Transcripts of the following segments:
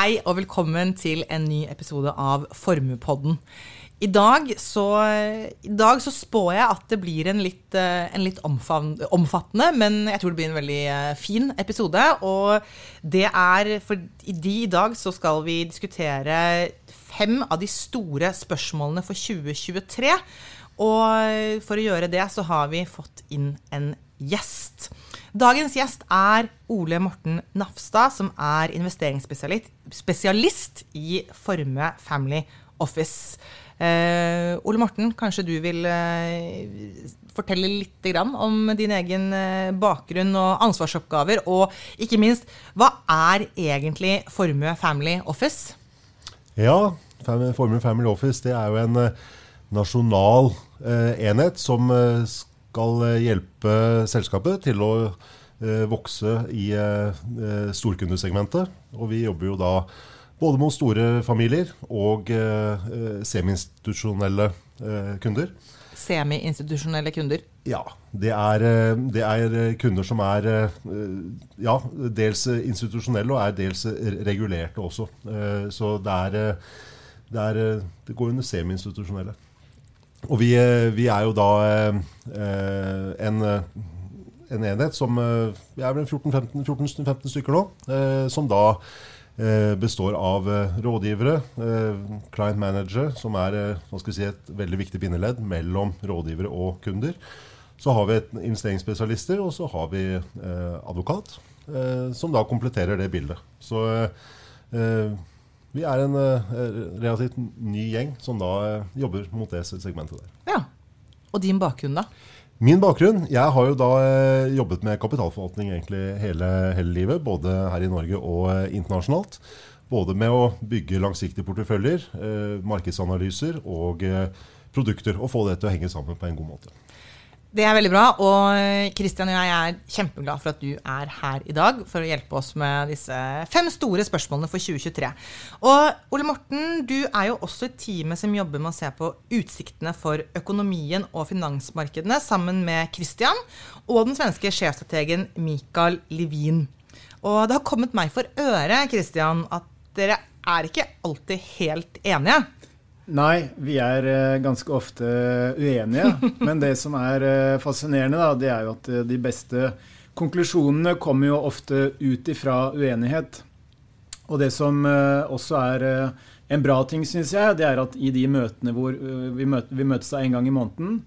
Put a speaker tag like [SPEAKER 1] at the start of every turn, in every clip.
[SPEAKER 1] Hei og velkommen til en ny episode av Formuepodden. I dag, så, I dag så spår jeg at det blir en litt, eh, en litt omfattende, men jeg tror det blir en veldig eh, fin episode. Og det er For i dag så skal vi diskutere fem av de store spørsmålene for 2023. Og for å gjøre det så har vi fått inn en gjest. Dagens gjest er Ole Morten Nafstad, som er investeringsspesialist i Formue Family Office. Eh, Ole Morten, kanskje du vil eh, fortelle litt om din egen eh, bakgrunn og ansvarsoppgaver. Og ikke minst, hva er egentlig Formue Family Office?
[SPEAKER 2] Ja, Formue Family Office det er jo en eh, nasjonal eh, enhet som skal skal eh, hjelpe selskapet til å eh, vokse i eh, storkundesegmentet. Og vi jobber jo da både mot store familier og semi-institusjonelle kunder.
[SPEAKER 1] Semi-institusjonelle kunder?
[SPEAKER 2] Ja. Det er, det er, kunder som er ja, dels institusjonelle og er dels regulerte også. Så det, er, det, er, det går under semi-institusjonelle. Og vi, eh, vi, er jo da eh, en, en, enhet som Vi er vel 14-15 stykker nå. Eh, som da består av rådgivere, client manager, som er si, et veldig viktig bindeledd mellom rådgivere og kunder. Så har vi investeringsspesialister, og så har vi advokat, som da kompletterer det bildet. Så vi er en uh, relativt ny gjeng som da uh, jobber mot det segmentet der.
[SPEAKER 1] Ja, Og din bakgrunn, da?
[SPEAKER 2] Min bakgrunn? Jeg har jo da uh, jobbet med kapitalforvaltning egentlig hele, hele, livet. Både her i Norge og internasjonalt. Både med å bygge langsiktige porteføljer, markedsanalyser og produkter. Og få det til å henge sammen på en god måte.
[SPEAKER 1] Det er veldig bra. Og Kristian og jeg er kjempeglad for at du er her i dag for å hjelpe oss med disse fem store spørsmålene for 2023. Og Ole Morten, du er jo også i teamet som jobber med å se på utsiktene for økonomien og finansmarkedene sammen med Kristian og den svenske sjefstrategen Mikael Livin. Og det har kommet meg for øre, Kristian, at dere er ikke alltid helt enige.
[SPEAKER 3] Nei, vi er uh, ganske ofte uenige. Men det som er uh, fascinerende, da, det er jo at de beste konklusjonene kommer jo ofte ut ifra uenighet. Og det som også er en bra ting, syns jeg, det er at i de møtene hvor vi, møter, vi møtes da en gang i måneden,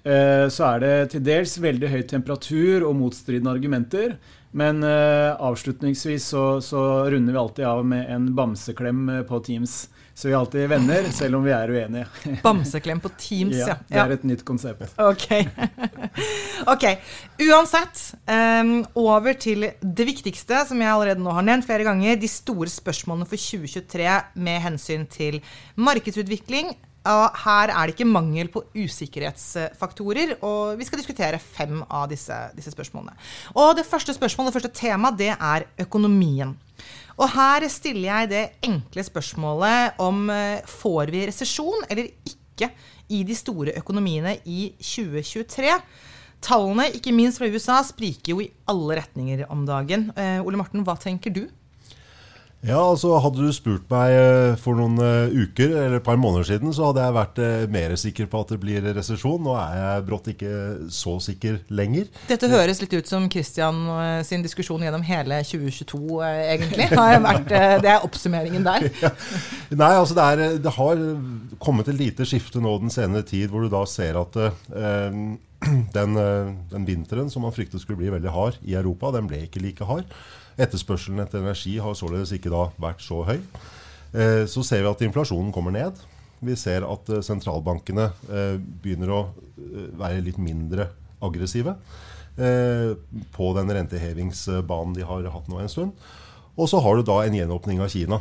[SPEAKER 3] så er det til dels veldig høy temperatur og motstridende argumenter. Men avslutningsvis så, så runder vi alltid av med en bamseklem på Teams. Så vi er alltid venner, selv om vi er uenige.
[SPEAKER 1] Bamseklem på Teams, ja.
[SPEAKER 3] Det er et nytt konsept.
[SPEAKER 1] Ok. okay. Uansett, um, over til det viktigste, som jeg allerede nå har nevnt flere ganger. De store spørsmålene for 2023 med hensyn til markedsutvikling. Og her er det ikke mangel på usikkerhetsfaktorer, og vi skal diskutere fem av disse, disse spørsmålene. Og det første spørsmålet, det første temaet, det er økonomien. Og her stiller jeg det enkle spørsmålet om eh, får vi resesjon eller ikke i de store økonomiene i 2023? Tallene, ikke minst fra USA, spriker jo i alle retninger om dagen. Uh, Ole Morten, hva tenker du?
[SPEAKER 2] Ja, altså Hadde du spurt meg eh, for noen eh, uker eller et par måneder siden, så hadde jeg vært eh, mer sikker på at det blir resesjon. Nå er jeg brått ikke så sikker lenger.
[SPEAKER 1] Dette høres litt ut som Christian sin diskusjon gjennom hele 2022, egentlig. Vært, det er oppsummeringen der. Ja.
[SPEAKER 2] Nei, altså det, er, det, har kommet et lite skifte nå den senere tid, hvor du da ser at eh, den, den vinteren som man fryktet skulle bli veldig hard i Europa, den ble ikke like hard. Etterspørselen etter energi har således ikke da vært så høy. Eh, så ser vi at inflasjonen kommer ned. Vi ser at eh, sentralbankene eh, begynner å være litt mindre aggressive på den rentehevingsbanen de har hatt nå en stund. Og så har du da en gjenåpning av Kina,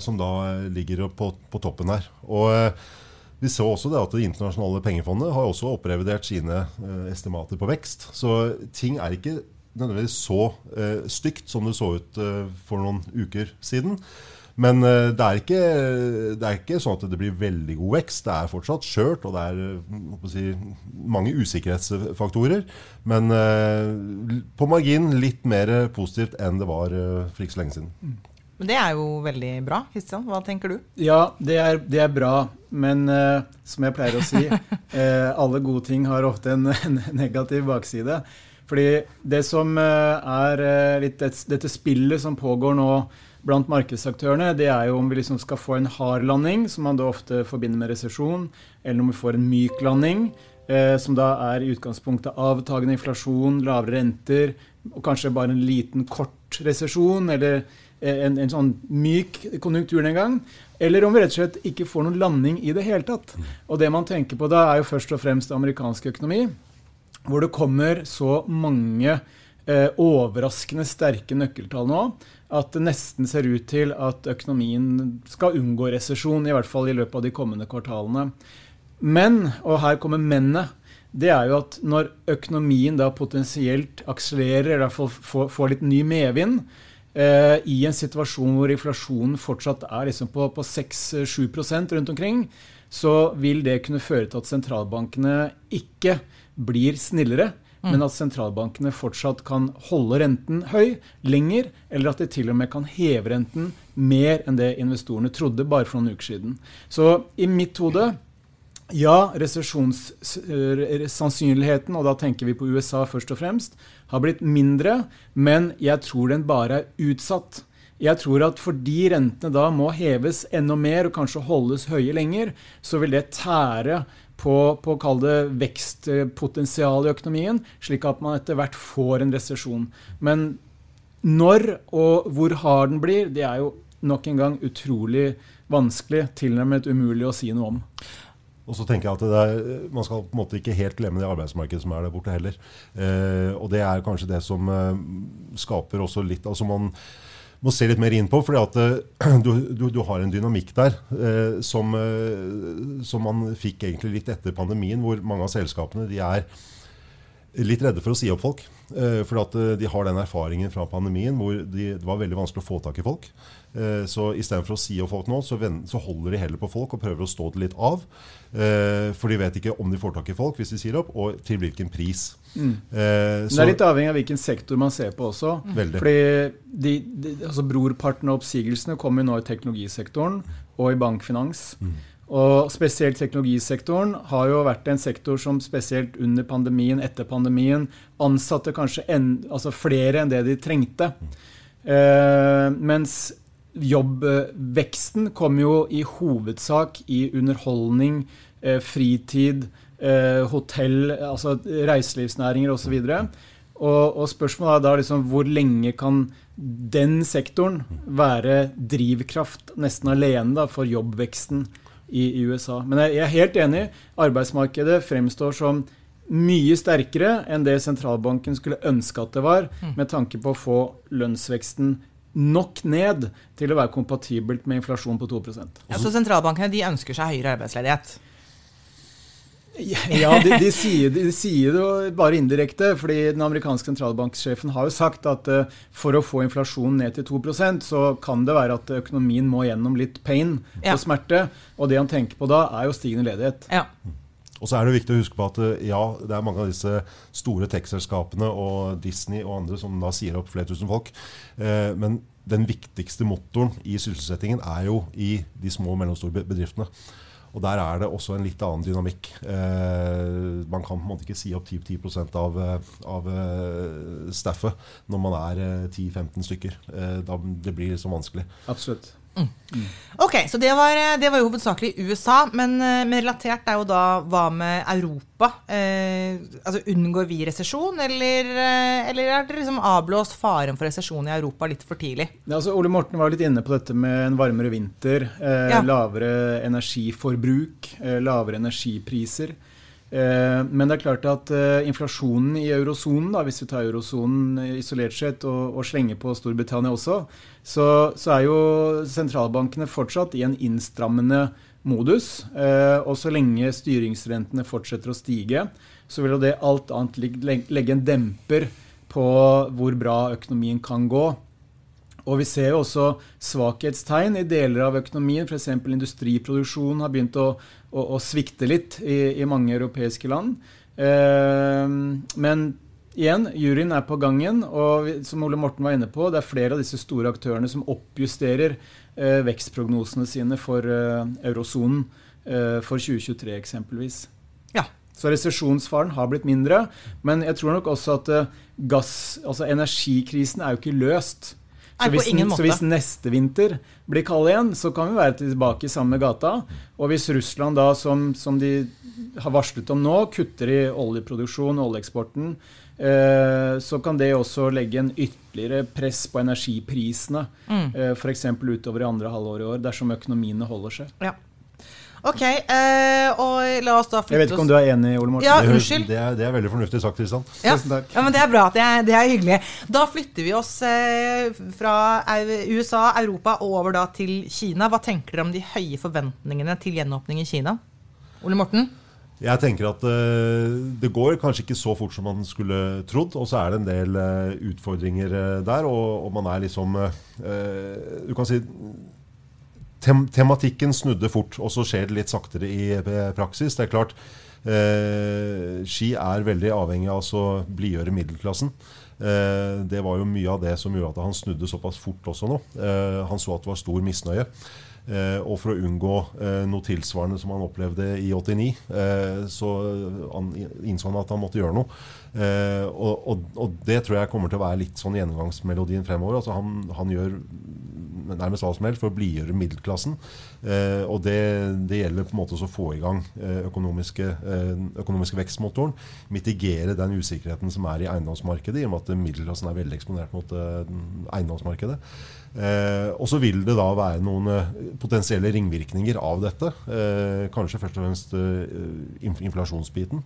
[SPEAKER 2] som da ligger på, toppen her. Og vi så også det at Det internasjonale pengefondet har også opprevidert sine estimater på vekst. Så ting er ikke nødvendigvis så eh, stygt som det så ut eh, for noen uker siden. Men eh, det, er ikke, det, er ikke, sånn at det blir veldig god vekst. Det er fortsatt skjørt, og det er eh, si, mange usikkerhetsfaktorer. Men eh, på margin litt mer positivt enn det var eh, for ikke så lenge siden.
[SPEAKER 1] Men det er jo veldig bra. Kristian, hva tenker du?
[SPEAKER 3] Ja, det er, det er bra. Men som jeg pleier å si, alle gode ting har ofte en, en, negativ bakside. Fordi det som uh, er litt dette spillet som pågår nå blant markedsaktørene, det er jo om vi liksom skal få en hard landing, som man da ofte forbinder med resesjon, eller om vi får en myk landing, eh, som da er i utgangspunktet avtagende inflasjon, lavere renter, og kanskje bare en liten kort resesjon, eller eh, en, en, sånn myk konjunkturnedgang. Eller om vi rett og slett ikke får noen landing i det hele tatt. Og det man tenker på da, er jo først og fremst amerikansk økonomi, hvor det kommer så mange eh, overraskende sterke nøkkeltall nå at det nesten ser ut til at økonomien skal unngå resesjon, i hvert fall i løpet av de kommende kvartalene. Men, og her kommer mennet, det er jo at når økonomien da potensielt akselererer, eller i får litt ny medvind, eh, i en situasjon hvor inflasjonen fortsatt er liksom på, på 6-7% rundt omkring, så vil det kunne føre til at sentralbankene ikke blir snillere Mm. men at sentralbankene fortsatt kan holde renten høy lenger, eller at de til og med kan heve renten mer enn det investorene trodde bare for noen uker siden. Så i mitt hode ja, resesjonssannsynligheten, og da tenker vi på USA først og fremst, har blitt mindre, men jeg tror den bare er utsatt. Jeg tror at fordi rentene da må heves enda mer og kanskje holdes høye lenger, så vil det tære på, på kall det vekstpotensial i økonomien, slik at man etter hvert får en resesjon. Men når og hvor hard den blir, det er jo nok en gang utrolig vanskelig, tilnærmet umulig å si noe om.
[SPEAKER 2] Og så tenker jeg at er, Man skal på en måte ikke helt glemme det arbeidsmarkedet som er der borte heller. Eh, og det er kanskje det som eh, skaper også litt altså man må se litt mer inn på. fordi at uh, du, du, du, har en dynamikk der eh, som, eh, som, man fikk egentlig litt etter pandemien, hvor mange av selskapene de er litt redde for å si opp folk. fordi at de har den erfaringen fra pandemien hvor de, det var veldig vanskelig å få tak i folk. Eh, så istedenfor å si opp folk nå, så, så, holder de heller på folk og prøver å stå det litt av. Eh, for de vet ikke om de får tak i folk hvis de sier opp, og til hvilken pris. Mm.
[SPEAKER 3] Så, det er litt avhengig av hvilken sektor man ser på også. Veldig. Fordi de, de, altså Brorparten av oppsigelsene kommer nå i teknologisektoren og i bankfinans. Mm. Og spesielt teknologisektoren har jo vært en sektor som spesielt under pandemien, etter pandemien, ansatte kanskje en, altså flere enn det de trengte. Eh, mens jobbveksten kom jo i hovedsak i underholdning, eh, fritid, eh, hotell, altså reiselivsnæringer osv. Og, og spørsmålet er da liksom hvor lenge kan den sektoren være drivkraft nesten alene da, for jobbveksten i, i USA. Men jeg, jeg er helt enig. Arbeidsmarkedet fremstår som mye sterkere enn det sentralbanken skulle ønske at det var, mm. med tanke på å få lønnsveksten nok ned til å være kompatibelt med inflasjon på 2
[SPEAKER 1] ja, Så sentralbankene de ønsker seg høyere arbeidsledighet?
[SPEAKER 3] Ja, de, de, sier, de, sier, det jo bare indirekte. fordi Den amerikanske sentralbanksjefen har jo sagt at uh, for å få inflasjonen ned til 2% så kan det være at økonomien må gjennom litt pain og ja. smerte. Og det han tenker på da, er jo stigende ledighet.
[SPEAKER 1] Ja.
[SPEAKER 2] Og så er det viktig å huske på at eh, ja, det er mange av disse store tech-selskapene og Disney og andre som da sier opp flere tusen folk. Eh, men den viktigste motoren i sysselsettingen er jo i de små og mellomstore bedriftene. Og der er det også en litt annen dynamikk. Eh, man kan på en måte ikke si opp 10, 10 av, av eh, staffet når man er 10-15 eh, stykker. Eh, da, det blir så vanskelig.
[SPEAKER 3] Absolutt.
[SPEAKER 1] Mm. Ok, så det var, det var, jo hovedsakelig USA. Men, eh, men, relatert er jo da hva med Europa? Eh, altså Unngår vi resesjon, eller, eh, eller er det liksom avblåst faren for resesjon i Europa litt for tidlig?
[SPEAKER 3] Ja, altså Ole Morten var litt inne på dette med en varmere vinter. Eh, ja. Lavere energiforbruk, eh, lavere energipriser. Eh, men det er klart at eh, inflasjonen i eurosonen, hvis vi tar eurosonen isolert sett og, og slenger på Storbritannia også, så, så, er jo sentralbankene fortsatt i en innstrammende modus. Eh, og så lenge styringsrentene fortsetter å stige, så vil jo det alt annet legge en demper på hvor bra økonomien kan gå. Og vi ser jo også svakhetstegn i deler av økonomien. F.eks. industriproduksjonen har begynt å, å, å svikte litt i, i, mange europeiske land. Eh, men igjen, juryen er på gangen, og som Ole Morten var inne på, det er flere av disse store aktørene som oppjusterer eh, vekstprognosene sine for eh, eurosonen eh, for 2023 eksempelvis.
[SPEAKER 1] Ja.
[SPEAKER 3] Så resesjonsfaren har blitt mindre, men jeg tror nok også at gass, altså energikrisen er jo ikke løst. Så hvis, så hvis neste vinter blir kald igjen, så kan vi være tilbake i samme gata. Og hvis Russland da, som, som de har varslet om nå, kutter i oljeproduksjon oljeeksporten, eh, så kan det også legge en ytterligere press på energiprisene.
[SPEAKER 1] Mm.
[SPEAKER 3] Eh, F.eks. utover i andre halvår i år, dersom økonomiene holder seg.
[SPEAKER 1] Ja. Ok, eh, og la oss da flytte
[SPEAKER 3] Jeg vet ikke om du er enig, Ole Morten?
[SPEAKER 1] Ja,
[SPEAKER 2] Det,
[SPEAKER 1] unnskyld.
[SPEAKER 2] det, er, det er veldig fornuftig sagt, Kristian.
[SPEAKER 1] Ja.
[SPEAKER 3] Tusen takk.
[SPEAKER 1] Ja, men Det er bra. Det er, det er hyggelig. Da flytter vi oss eh, fra USA, Europa og over da til Kina. Hva tenker dere om de høye forventningene til gjenåpning i Kina? Ole Morten?
[SPEAKER 2] Jeg tenker at eh, det går kanskje ikke så fort som man skulle trodd. Og så er det en del eh, utfordringer eh, der, og, og man er liksom eh, Du kan si tem tematikken snudde fort, og så skjer det litt saktere i eh, praksis. Det er klart, eh, Ski er veldig avhengig av å blidgjøre middelklassen. Eh, det var jo mye av det som gjorde at han snudde såpass fort også nå. Eh, han så at det var stor misnøye. Eh, og for å unngå eh, noe tilsvarende som han opplevde i 89, eh, så han innså han at han måtte gjøre noe. Eh, og, og, og det tror jeg kommer til å være litt sånn gjennomgangsmelodien fremover. Altså han, han gjør nærmest hva som helst for å blidgjøre middelklassen. Eh, og det, det gjelder på en måte å få i gang eh, økonomiske, økonomiske vekstmotoren. Mitigere den usikkerheten som er i eiendomsmarkedet, i og med at middelklassen er veldig eksponert mot eiendomsmarkedet. Eh, og så vil det da være noen potensielle ringvirkninger av dette. Eh, kanskje først og fremst inf inflasjonsbiten.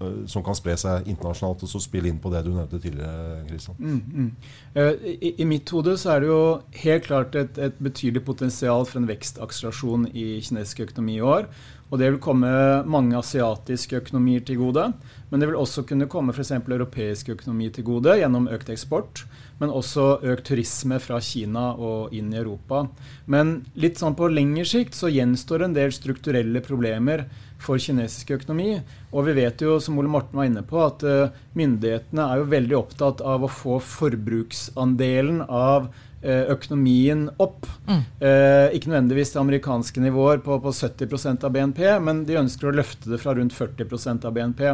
[SPEAKER 2] Eh, som kan spre seg internasjonalt og så spille inn på det du nevnte tidligere. Kristian.
[SPEAKER 3] Mm, mm. Eh, I, I mitt hode så er det jo helt klart et, et betydelig potensial for en vekstakselerasjon i kinesisk økonomi i år. Og det vil komme mange asiatiske økonomier til gode. Men det vil også kunne komme f.eks. europeisk økonomi til gode gjennom økt eksport. Men også økt turisme fra Kina og inn i Europa. Men litt sånn på lengre sikt så gjenstår en del strukturelle problemer for kinesisk økonomi. Og vi vet jo, som Ole Morten var inne på, at eh, myndighetene er jo veldig opptatt av å få forbruksandelen av eh, økonomien opp. Eh, ikke nødvendigvis til amerikanske nivåer på, på 70% av BNP, men de ønsker å løfte det fra rundt 40% av BNP.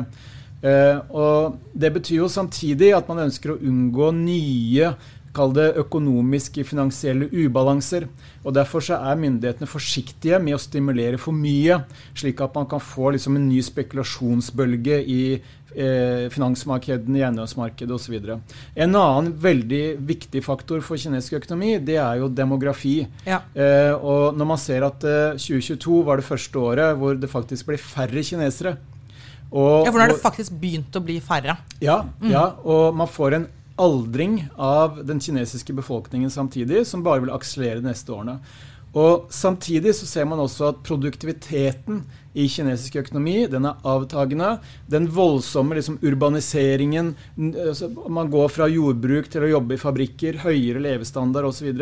[SPEAKER 3] Eh, og Det betyr jo samtidig at man ønsker å unngå nye kall det økonomiske, finansielle ubalanser. og Derfor så er myndighetene forsiktige med å stimulere for mye, slik at man kan få liksom en ny spekulasjonsbølge i eh, finansmarkedene, i eiendomsmarkedet osv. En annen veldig viktig faktor for kinesisk økonomi, det er jo demografi.
[SPEAKER 1] Ja.
[SPEAKER 3] Eh, og når man ser at eh, 2022 var det første året hvor det faktisk ble færre kinesere. Og,
[SPEAKER 1] Ja, for nå har det faktisk begynt å bli færre.
[SPEAKER 3] ja, ja, og man får en aldring av den kinesiske befolkningen samtidig, som bare vil akselere de neste årene. Og Samtidig så ser man også at produktiviteten i kinesisk økonomi den er avtagende. Den voldsomme liksom, urbaniseringen, altså, man går fra jordbruk til å jobbe i fabrikker, høyere levestandard osv.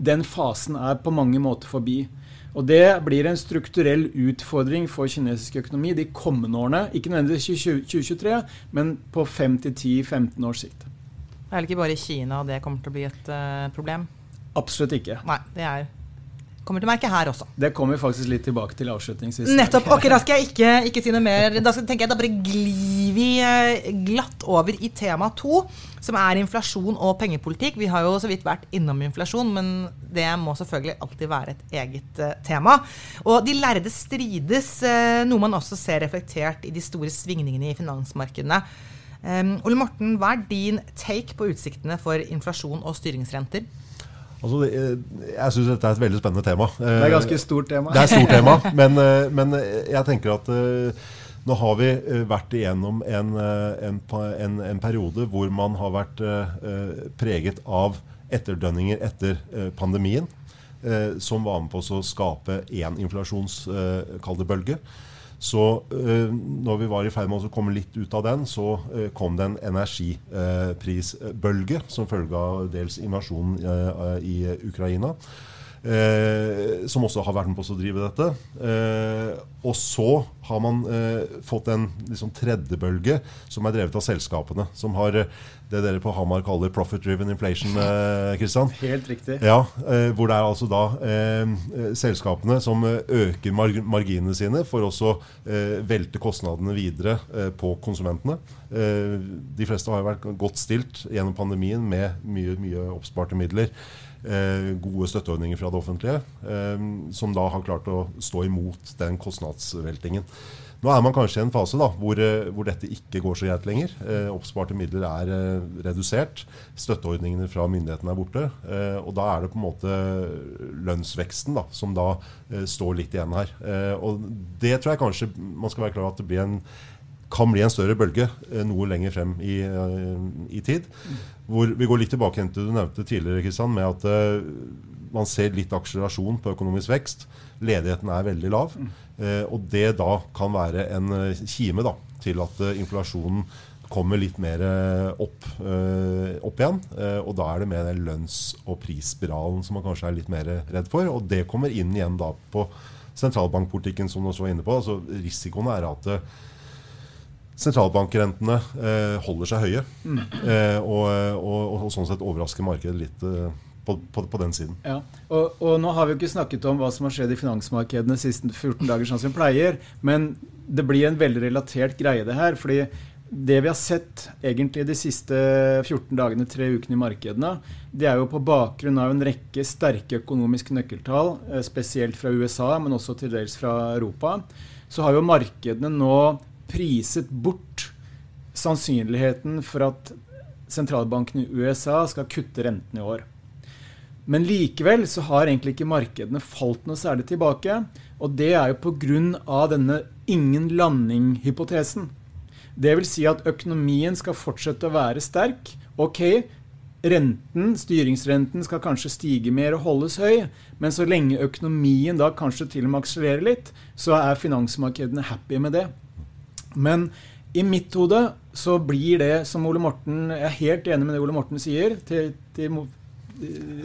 [SPEAKER 3] Den fasen er på mange måter forbi. Og Det blir en strukturell utfordring for kinesisk økonomi de kommende årene. Ikke nødvendigvis i 2023, men på 5-10-15 års sikt.
[SPEAKER 1] Det er vel ikke bare i Kina det kommer til å bli et uh, problem?
[SPEAKER 3] Absolutt ikke.
[SPEAKER 1] Nei, det er kommer til å merke her også.
[SPEAKER 3] Det kommer vi faktisk litt tilbake til avslutningsvis.
[SPEAKER 1] Nettopp. ok, Da skal jeg ikke, ikke si noe mer. Da skal, tenker jeg, da bare glir vi eh, glatt over i tema to, som er inflasjon og pengepolitikk. Vi har jo så vidt vært innom inflasjon, men det må selvfølgelig alltid være et eget eh, tema. Og de lærde strides, eh, noe man også ser reflektert i de store svingningene i finansmarkedene. Um, Ole Morten, hva er din take på utsiktene for inflasjon og styringsrenter?
[SPEAKER 2] Altså, jeg syns dette er et veldig spennende tema.
[SPEAKER 3] Det er et ganske stort tema.
[SPEAKER 2] Det er stort tema, men, eh, men jeg tenker at eh, nå har vi eh, vært igjennom en, eh, en, en, en periode hvor man har vært eh, preget av etterdønninger etter eh, pandemien, eh, som var med på å skape én inflasjonsbølge. Så eh, når vi var i ferd med å komme litt ut av den, så eh, kom det en energiprisbølge som følge av dels invasjonen eh, i Ukraina. Eh, som også har vært med på å drive dette. Eh, og så har man eh, fått en liksom, tredje bølge som er drevet av selskapene. Som har eh, det dere på Hamar kaller 'profit driven inflation'. Kristian.
[SPEAKER 3] Helt riktig.
[SPEAKER 2] Ja, Hvor det er altså da selskapene som øker marginene sine for også velte kostnadene videre på konsumentene. de fleste har jo vært godt stilt gjennom pandemien med mye, mye oppsparte midler eh, gode støtteordninger fra det offentlige, eh, som da har klart å stå imot den kostnadsveltingen. Nå er man kanskje i en fase da, hvor, eh, hvor dette ikke går så greit lenger. Eh, oppsparte midler er eh, redusert. Støtteordningene fra myndighetene er borte. Eh, og da er det på en måte lønnsveksten da, som da eh, står litt igjen her. Eh, og det tror jeg kanskje man skal være klar over at det blir en kan bli en større bølge eh, noe lenger frem i, eh, i tid. Hvor vi går litt tilbake til det du nevnte tidligere, Kristian, med at uh, man ser litt akselerasjon på økonomisk vekst. Ledigheten er veldig lav. Uh, og det da kan være en kime da, til at uh, inflasjonen kommer litt mer opp, opp igjen. og da er det med den lønns- og prisspiralen som man kanskje er litt mer redd for. Og det kommer inn igjen da på sentralbankpolitikken, som du også var inne på. Altså, risikoen er at sentralbankrentene eh, holder seg høye. Mm. Eh, og, og, og, sånn sett overrasker markedet litt eh, på, på, på, den siden.
[SPEAKER 3] Ja, og, og, nå har vi jo ikke snakket om hva som har skjedd i finansmarkedene de siste 14 dager, sånn som vi pleier. Men det blir en veldig relatert greie, det her. fordi det vi har sett egentlig de siste 14 dagene, tre ukene i markedene, det er jo på bakgrunn av en rekke sterke økonomiske nøkkeltall, eh, spesielt fra USA, men også til dels fra Europa, så har jo markedene nå priset bort sannsynligheten for at sentralbanken i USA skal kutte renten i år. Men likevel så har egentlig ikke markedene falt noe særlig tilbake. Og det er jo pga. denne ingen landing-hypotesen. Det vil si at økonomien skal fortsette å være sterk. Ok, renten, styringsrenten skal kanskje stige mer og holdes høy, men så lenge økonomien da kanskje til og med akselererer litt, så er finansmarkedene happy med det. Men i mitt hode så blir det som Ole Morten Jeg er helt enig med det Ole Morten sier, til, til,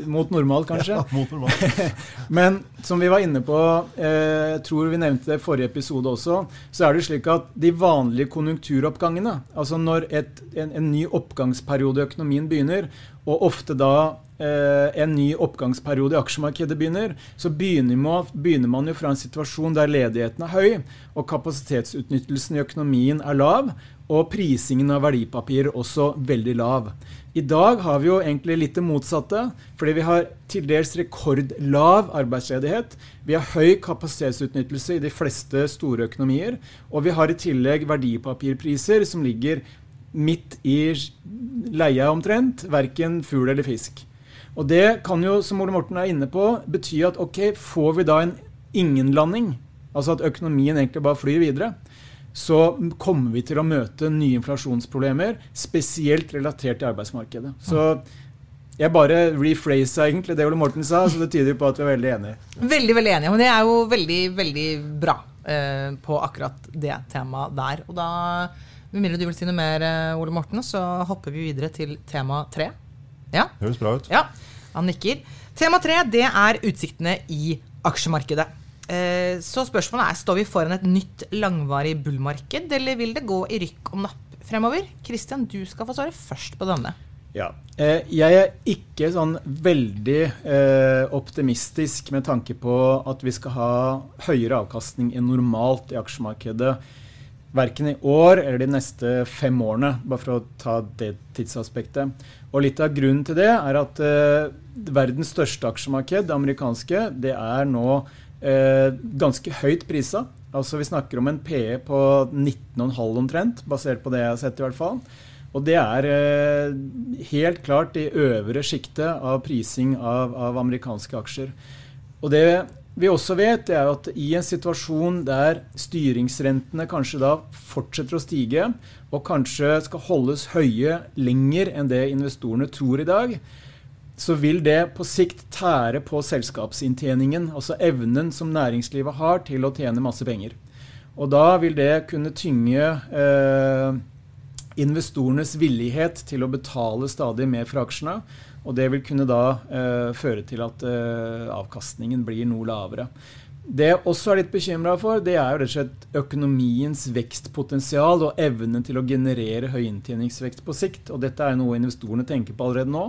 [SPEAKER 3] mot normal, kanskje.
[SPEAKER 2] Ja, mot normal.
[SPEAKER 3] Men som vi var inne på, eh, tror vi nevnte det i forrige episode også, så er det slik at de vanlige konjunkturoppgangene, altså når et, en, en ny oppgangsperiode i økonomien begynner, og ofte da Eh, en ny oppgangsperiode i aksjemarkedet begynner, så begynner man, begynner man, jo fra en situasjon der ledigheten er høy, og kapasitetsutnyttelsen i økonomien er lav, og prisingen av verdipapirer også veldig lav. I dag har vi jo egentlig litt det motsatte, fordi vi har til dels rekordlav arbeidsledighet. Vi har høy kapasitetsutnyttelse i de fleste store økonomier, og vi har i tillegg verdipapirpriser som ligger midt i leia omtrent, verken fugl eller fisk. Og det kan jo, som Ole Morten er inne på, bety at ok, får vi da en ingenlanding, altså at økonomien egentlig bare flyr videre, så kommer vi til å møte nye inflasjonsproblemer, spesielt relatert til arbeidsmarkedet. Så jeg bare rephrasa egentlig det Ole Morten sa, så det tyder jo på at vi er veldig enige.
[SPEAKER 1] Veldig, veldig enige. Men det er jo veldig, veldig bra eh, på akkurat det temaet der. Og da, med mindre du vil si noe mer, eh, Ole Morten, så hopper vi videre til tema tre. Ja.
[SPEAKER 2] Høres bra ut.
[SPEAKER 1] Ja, han nikker. Tema tre det er utsiktene i aksjemarkedet. Eh, så spørsmålet er står vi foran et nytt langvarig bullmarked, eller vil det gå i rykk og napp fremover? Kristian, du skal få svare først på denne.
[SPEAKER 3] Ja. Eh, jeg er ikke sånn veldig eh, optimistisk med tanke på at vi skal ha høyere avkastning enn normalt i aksjemarkedet. Verken i år eller de neste fem årene, bare for å ta det tidsaspektet. Og litt av grunnen til det er at eh, verdens største aksjemarked, det amerikanske, det er nå eh, ganske høyt prisa. Altså Vi snakker om en PE på 19,5 omtrent, basert på det jeg har sett. i hvert fall. Og det er eh, helt klart i øvre sjiktet av prising av, av, amerikanske aksjer. Og det vi også vet, er at i en situasjon der styringsrentene kanskje da fortsetter å stige, og kanskje skal holdes høye lenger enn det investorene tror i dag, så vil det på sikt tære på selskapsinntjeningen, altså evnen som næringslivet har til å tjene masse penger. Og da vil det kunne tynge eh, investorenes villighet til å betale stadig mer for aksjene. Og det vil kunne da eh, føre til at eh, avkastningen blir noe lavere. Det jeg også er litt bekymra for, det er jo rett og slett økonomiens vekstpotensial og evnen til å generere høy inntjeningsvekst på sikt. Og dette er noe investorene tenker på allerede nå.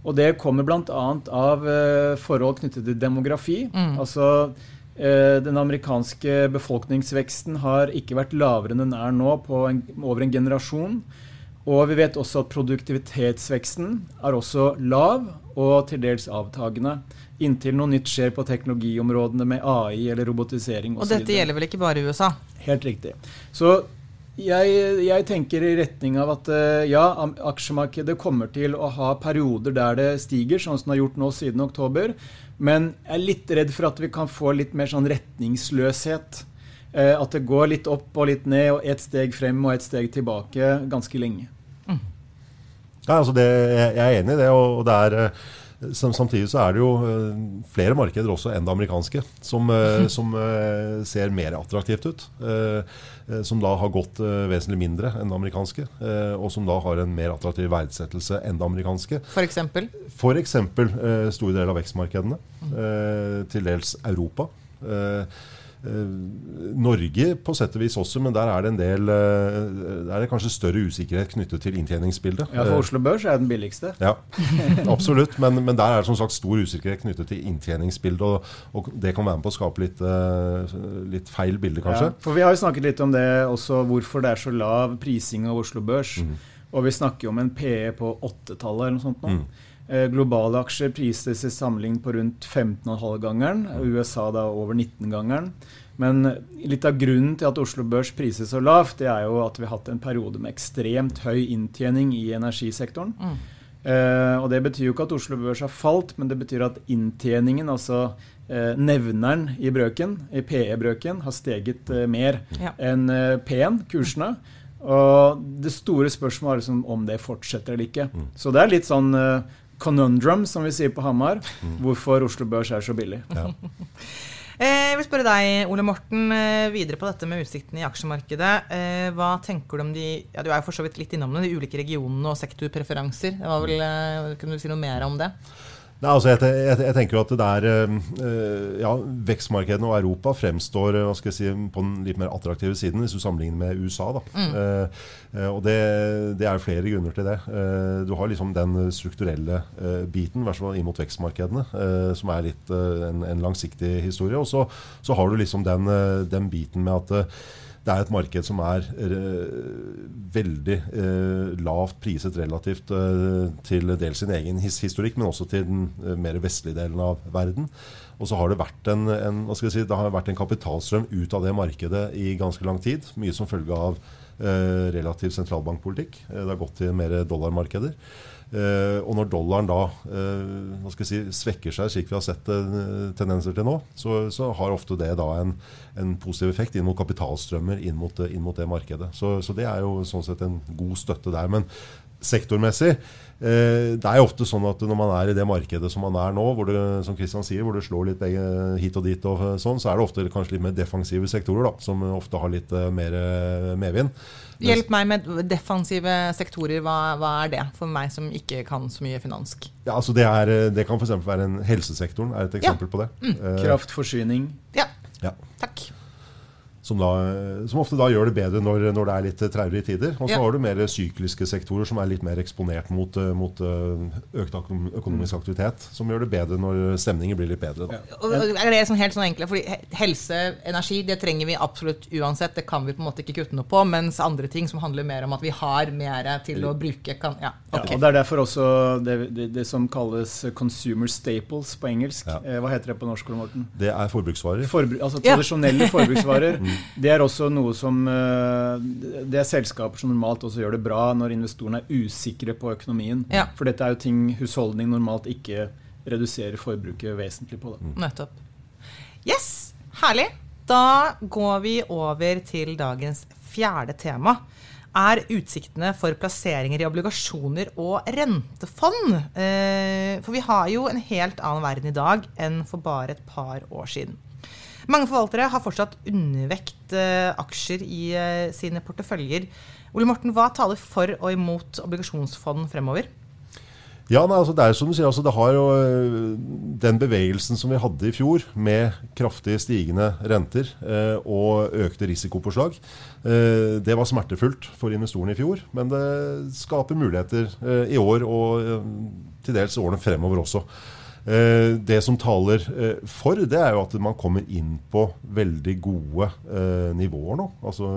[SPEAKER 3] Og det kommer bl.a. av eh, forhold knyttet til demografi. Mm. Altså eh, den amerikanske befolkningsveksten har ikke vært lavere enn den er nå på en, over en generasjon. Og vi vet også at produktivitetsveksten er også lav og til dels avtagende inntil noe nytt skjer på teknologiområdene med AI eller robotisering
[SPEAKER 1] osv. Og, og dette gjelder vel ikke bare i USA?
[SPEAKER 3] Helt riktig. Så jeg, jeg, tenker i retning av at eh, ja, aksjemarkedet kommer til å ha perioder der det stiger, sånn som det har gjort nå siden oktober. Men jeg er litt redd for at vi kan få litt mer sånn retningsløshet. Eh, at det går litt opp og litt ned, og ett steg frem og ett steg tilbake ganske lenge.
[SPEAKER 2] Ja, altså det, jeg er enig i det. og det er eh, Samtidig så er det jo eh, flere markeder også enn det amerikanske som, eh, som eh, ser mer attraktivt ut. Som da har gått vesentlig mindre enn det amerikanske. Og som da har en mer attraktiv verdsettelse enn det amerikanske.
[SPEAKER 1] F.eks.?
[SPEAKER 2] F.eks. store deler av vekstmarkedene. Til dels Europa. Eh, Norge på sett og vis også, men der er det en del eh, Der er det kanskje større usikkerhet knyttet til inntjeningsbildet.
[SPEAKER 3] Ja, for Oslo Børs er den billigste.
[SPEAKER 2] Ja, absolutt. Men, men, der er det som sagt stor usikkerhet knyttet til inntjeningsbildet. Og, og det kan være med på å skape litt, eh, litt feil bilde, kanskje. Ja,
[SPEAKER 3] for Vi har jo snakket litt om det også, hvorfor det er så lav prising av Oslo Børs. Mm. Og vi snakker jo om en PE på åttetallet eller noe sånt nå. Mm. Globale aksjer prises i sammenligning på rundt 15,5-gangeren. USA da over 19-gangeren. Men litt av grunnen til at Oslo Børs prises så lavt, det er jo at vi har hatt en periode med ekstremt høy inntjening i energisektoren. Mm. Eh, og Det betyr jo ikke at Oslo Børs har falt, men det betyr at inntjeningen, altså eh, nevneren i brøken, i PE-brøken, har steget eh, mer ja. enn eh, P-en, kursene. Og det store spørsmålet er liksom om det fortsetter eller ikke. Mm. Så det er litt sånn eh, conundrum, som vi sier på Hamar, mm. hvorfor Oslo Børs er så billig. Ja.
[SPEAKER 1] Eh, jeg vil spørre deg, Ole Morten, eh, videre på dette med utsiktene i aksjemarkedet. Eh, hva tenker du om de ja, Du er jo for så vidt litt innom det, de ulike regionene og sektorpreferanser. Det var vel, Kan du si noe mer om det?
[SPEAKER 2] Nei, altså jeg, jeg, jeg, tenker jo at det der, øh, ja, Vekstmarkedene og Europa fremstår hva skal jeg si, på den litt mer attraktive siden hvis du sammenligner med USA. da. Mm. Uh, og det, det, er flere grunner til det. Uh, du har liksom den strukturelle uh, biten, i hvert fall inn mot vekstmarkedene, som er litt en, en, langsiktig historie. Og så, så, har du liksom den, den biten med at det er et marked som er uh, veldig uh, lavt priset relativt uh, til dels sin egen his historikk, men også til den mer vestlige delen av verden. Og så har det vært en, en, si, det har vært en kapitalstrøm ut av det markedet i ganske lang tid. Mye som følge av relativ sentralbankpolitikk. det har gått til mer dollarmarkeder. Eh, og når dollaren da uh, si, svekker seg, slik vi har sett uh, tendenser til nå, så, så, har ofte det da en, en, positiv effekt inn mot kapitalstrømmer inn mot, inn mot det markedet. Så, så, det er jo sånn sett en god støtte der. Men sektormessig det er jo ofte sånn at når man er i det markedet som man er nå, hvor det, som Kristian sier, hvor det slår litt hit og dit, og sånn, så er det ofte kanskje litt mer defensive sektorer da, som ofte har litt mer medvind.
[SPEAKER 1] Hjelp meg med defensive sektorer. Hva, hva, er det for meg som ikke kan så mye finansk?
[SPEAKER 2] Ja, altså det, er, det kan f.eks. være en helsesektoren er et eksempel ja. på det.
[SPEAKER 3] Mm. Kraftforsyning.
[SPEAKER 1] Ja. ja. Takk.
[SPEAKER 2] Som, da, som, ofte da gjør det bedre når, når det er litt traurige tider. Og så ja. har du mer sykliske sektorer som er litt mer eksponert mot, eh, mot eh, økt økonomisk aktivitet. Som gjør det bedre når stemningen blir litt bedre. Da.
[SPEAKER 1] Og er det sånn helt sånn enkle? Fordi helse, energi, det trenger vi absolutt uansett. Det kan vi på en måte ikke kutte noe på. Mens andre ting som handler mer om at vi har mer til å bruke, kan ja,
[SPEAKER 3] okay. ja, og Det er derfor også det, det, det, som kalles consumer staples på engelsk. Eh, hva heter det på norsk? Morten?
[SPEAKER 2] Det er forbruksvarer.
[SPEAKER 3] Forbru altså tradisjonelle forbruksvarer. Det er også noe som eh, Det er selskaper som normalt også gjør det bra når investorene er usikre på økonomien. Ja. For dette er jo ting husholdning normalt ikke reduserer forbruket vesentlig på.
[SPEAKER 1] Da. Nettopp. Yes, herlig. Da går vi over til dagens fjerde tema. Er utsiktene for plasseringer i obligasjoner og rentefond? Eh, for vi har jo en helt annen verden i dag enn for bare et par år siden. Mange forvaltere har fortsatt undervekt eh, aksjer i eh, sine porteføljer. Ole Morten, hva taler for og imot obligasjonsfond fremover?
[SPEAKER 2] Ja, nei, altså Det er som du sier, altså det har jo øh, den bevegelsen som vi hadde i fjor, med kraftig stigende renter eh, og økte risikopåslag, eh, det var smertefullt for investorene i fjor. Men det skaper muligheter eh, i år og til dels årene fremover også. Det som taler for, det er jo at man kommer inn på veldig gode nivåer nå. Altså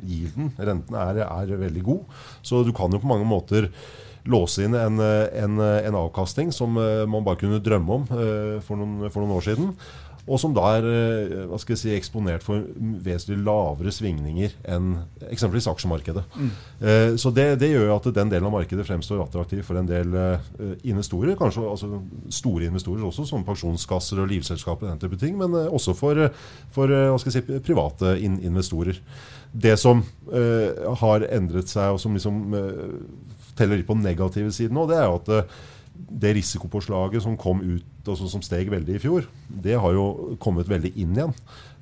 [SPEAKER 2] Gilden, renten, er, er veldig god. Så du kan jo på mange måter låse inn en, en, en, avkastning som eh, man bare kunne drømme om eh, for noen, for noen år siden. Og som da er eh, hva skal jeg si, eksponert for vesentlig lavere svingninger enn eksempelvis aksjemarkedet. Mm. Så det, det, gjør at den delen av markedet fremstår attraktiv for en del investorer. Kanskje altså store investorer også, som pensjonskasser og livselskaper. den type ting, Men også for, for hva skal jeg si, private investorer. Det som har endret seg, og som liksom teller litt på den negative siden nå, det er jo at eh, det risikopåslaget som kom ut, altså som steg veldig i fjor, det har jo kommet veldig inn igjen.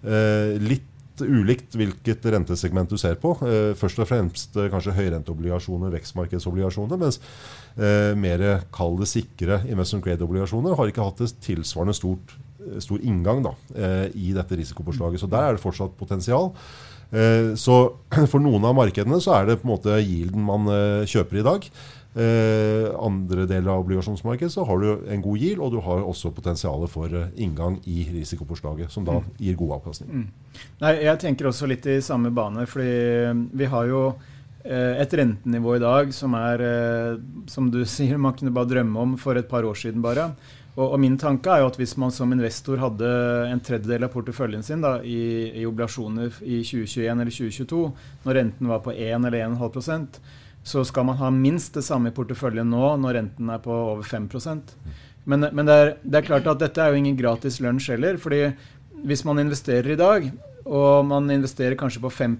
[SPEAKER 2] Eh, litt ulikt hvilket rentesegment du ser på. Eh, først og fremst eh, kanskje høyrenteobligasjoner, vekstmarkedsobligasjoner. Mens eh, mer kall det sikre investment grade-obligasjoner har ikke hatt et tilsvarende stort, eh, stor inngang da, i dette risikopåslaget. Så der er det fortsatt potensial. Så for noen av markedene så er det på en måte yielden man kjøper i dag. Eh, andre deler av obligasjonsmarkedet så har du en god yield, og du har også potensialet for inngang i risikopåslaget, som da mm. gir god avkastning. Mm.
[SPEAKER 3] Nei, jeg tenker også litt i samme bane, fordi vi har jo et rentenivå i dag som er, som du sier, man kunne bare drømme om for et par år siden bare. Og, og, min tanke er jo at hvis man som investor hadde en tredjedel av porteføljen sin da, i, i, obligasjoner i 2021 eller 2022, når renten var på 1 eller 1,5 så skal man ha minst det samme i porteføljen nå når renten er på over 5 Men, men det, er, det er klart at dette er jo ingen gratis lunsj heller. fordi hvis man investerer i dag, og man investerer kanskje på 5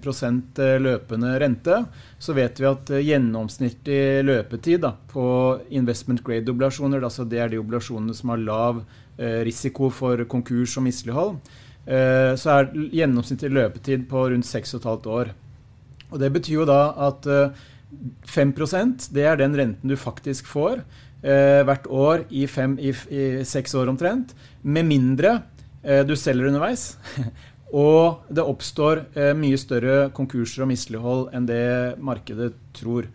[SPEAKER 3] eh, løpende rente, så vet vi at eh, gjennomsnittlig løpetid da, på investment grade-oblasjoner, altså det er de oblasjonene som har lav eh, risiko for konkurs og mislighold, så er gjennomsnittlig løpetid på rundt 6,5 år. Og Det betyr jo da at eh, 5% det er den renten du faktisk får eh, hvert år i, fem, i, i seks år omtrent, med mindre du selger underveis. Og det oppstår eh, mye større konkurser og mislighold enn det markedet tror.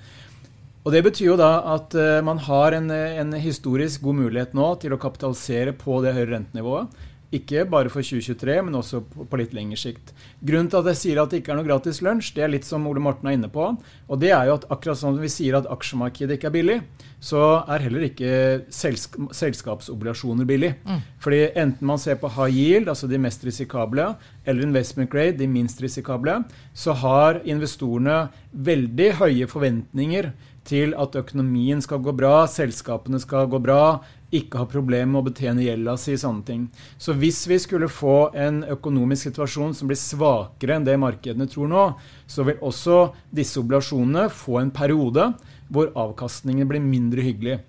[SPEAKER 3] Og Det betyr jo da at eh, man har en, en, historisk god mulighet nå til å kapitalisere på det høyere rentenivået. Ikke bare for 2023, men også på, litt lengre sikt. Grunnen til at jeg sier at det ikke er noe gratis lunsj, det er litt som Ole Morten er inne på. Og det er jo at akkurat som vi sier at aksjemarkedet ikke er billig, så er heller ikke selsk selskapsobligasjoner billig. Mm. Fordi enten man ser på high yield, altså de mest risikable, eller investment grade, de minst risikable, så har investorene veldig høye forventninger til at økonomien skal gå bra, selskapene skal gå bra, ikke ha problemer med å betjene gjelda si, sånne ting. Så hvis vi skulle få en økonomisk situasjon som blir svakere enn det markedene tror nå, så vil også disse oblasjonene få en periode hvor avkastningen blir mindre hyggelig.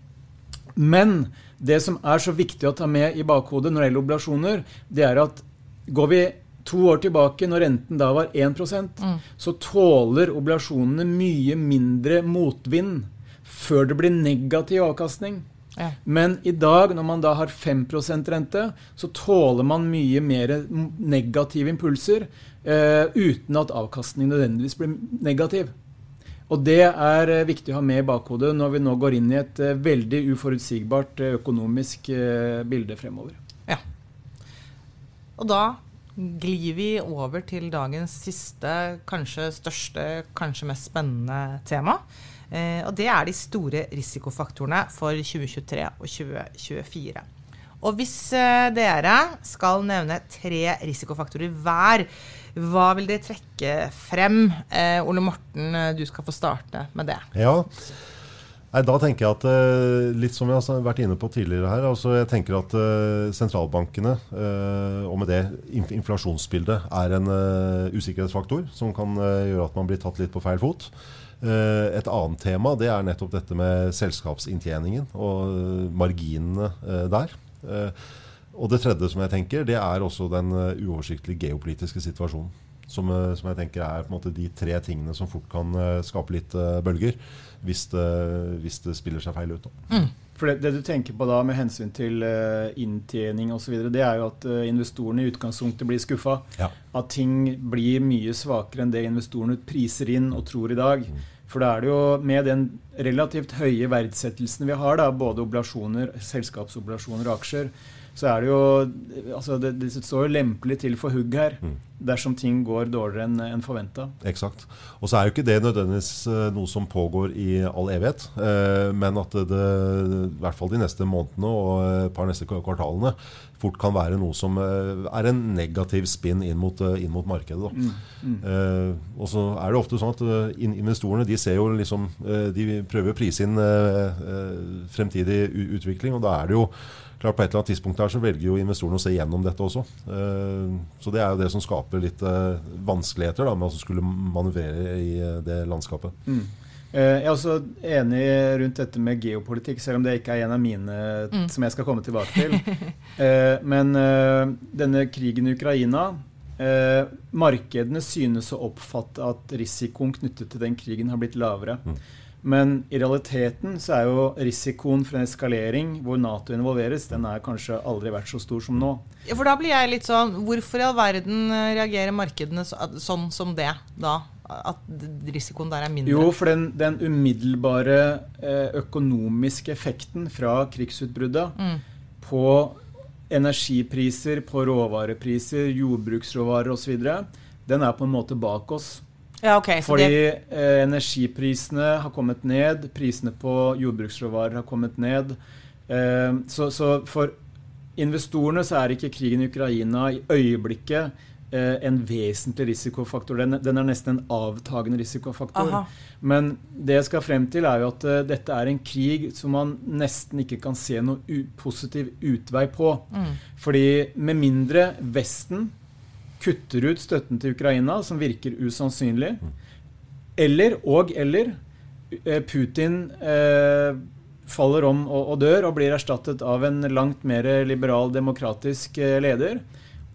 [SPEAKER 3] Men det som er så viktig å ta med i bakhodet når det gjelder oblasjoner, det er at går vi to år tilbake, når renten da var 1 mm. så tåler oblasjonene mye mindre motvind før det blir negativ avkastning. Ja. Men i dag, når man da har 5% rente, så tåler man mye mer negative impulser eh, uten at avkastningen nødvendigvis blir negativ. Og det er eh, viktig å ha med i bakhodet når vi nå går inn i et eh, veldig uforutsigbart eh, økonomisk bilde fremover. Ja.
[SPEAKER 1] Og da glir vi over til dagens siste, kanskje største, kanskje mest spennende tema. Og det er de store risikofaktorene for 2023 og 2024. Og hvis dere skal nevne tre risikofaktorer hver hva vil dere trekke frem? Eh, Ole Morten, eh, du skal få starte med det.
[SPEAKER 2] Ja, Nei, Da tenker jeg at litt som vi har vært inne på tidligere her, altså jeg tenker at sentralbankene, og med det inflasjonsbildet, er en usikkerhetsfaktor som kan gjøre at man blir tatt litt på feil fot. Et annet tema det er nettopp dette med selskapsinntjeningen og marginene der. Og det tredje som jeg tenker, det er også den uoversiktlige geopolitiske situasjonen. Som, som, jeg tenker er på en måte de tre tingene som fort kan skape litt bølger. Hvis det, hvis det, spiller seg feil ut.
[SPEAKER 3] Mm. For det, det, du tenker på da med hensyn til inntjening osv., det er jo at investorene i utgangspunktet blir skuffa. Ja. At ting blir mye svakere enn det investorene priser inn og tror i dag. Mm. For da er det jo med den relativt høye verdsettelsen vi har, da, både oblasjoner, selskapsoblasjoner og aksjer, så er det jo altså det, det, står jo lempelig til for hugg her mm. dersom ting går dårligere enn en forventa.
[SPEAKER 2] Eksakt. Og så er jo ikke det nødvendigvis eh, noe som pågår i all evighet. Eh, men at det, i hvert fall de neste månedene og et par neste kvartalene fort kan være noe som eh, er en negativ spinn inn mot, inn mot markedet. Mm. Mm. Eh, og så er det ofte sånn at investorene de ser jo liksom De prøver å prise inn fremtidig utvikling, og da er det jo klart På et eller annet tidspunkt her så velger jo investorene å se gjennom dette også. Eh, så det er jo det som skaper litt eh, vanskeligheter da, med å skulle manøvrere i eh, det landskapet. Mm.
[SPEAKER 3] Jeg er også enig rundt dette med geopolitikk, selv om det ikke er en av mine mm. som jeg skal komme tilbake til. Men denne krigen i Ukraina Markedene synes å oppfatte at risikoen knyttet til den krigen har blitt lavere. Mm. Men i realiteten så er jo risikoen for en eskalering hvor Nato involveres, den er kanskje aldri vært så stor som nå.
[SPEAKER 1] Ja, For da blir jeg litt sånn Hvorfor i all verden eh, reagerer markedene sånn som det da? At risikoen der er mindre?
[SPEAKER 3] Jo, for den, den umiddelbare eh, økonomiske effekten fra krigsutbruddet mm. på energipriser, på råvarepriser, jordbruksråvarer osv., den er på en måte bak oss.
[SPEAKER 1] Ja, okay,
[SPEAKER 3] Fordi det... eh, energiprisene har kommet ned, prisene på jordbruksråvarer har kommet ned. Eh, så, så, for investorene så er ikke krigen i Ukraina i øyeblikket en vesentlig risikofaktor. Den, den, er nesten en avtagende risikofaktor. Aha. Men det jeg skal frem til, er jo at uh, dette er en krig som man nesten ikke kan se noe positiv utvei på. Mm. Fordi med mindre Vesten kutter ut støtten til Ukraina, som virker usannsynlig, eller og eller eh, Putin eh, faller om og, og, dør og blir erstattet av en langt mer liberal, demokratisk eh, leder,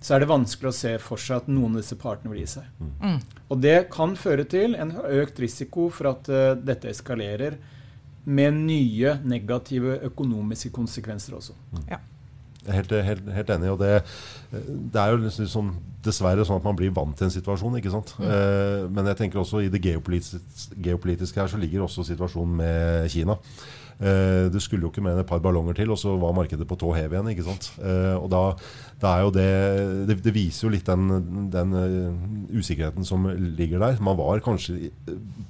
[SPEAKER 3] så er det vanskelig å se for seg at noen av disse partene vil gi seg. Mm. Og det kan føre til en økt risiko for at uh, dette eskalerer med nye negative økonomiske konsekvenser også.
[SPEAKER 2] Mm. Ja. Helt, helt, helt, enig. og det, det er jo liksom dessverre sånn at man blir vant til en situasjon. ikke sant? Mm. Eh, men jeg tenker også i det geopolitiske, geopolitiske, her så ligger også situasjonen med Kina. Eh, du skulle jo ikke med et par ballonger til, og så var markedet på tå hev igjen. ikke sant? Eh, og da, jo det, det, det viser jo litt den, den uh, usikkerheten som ligger der. Man var kanskje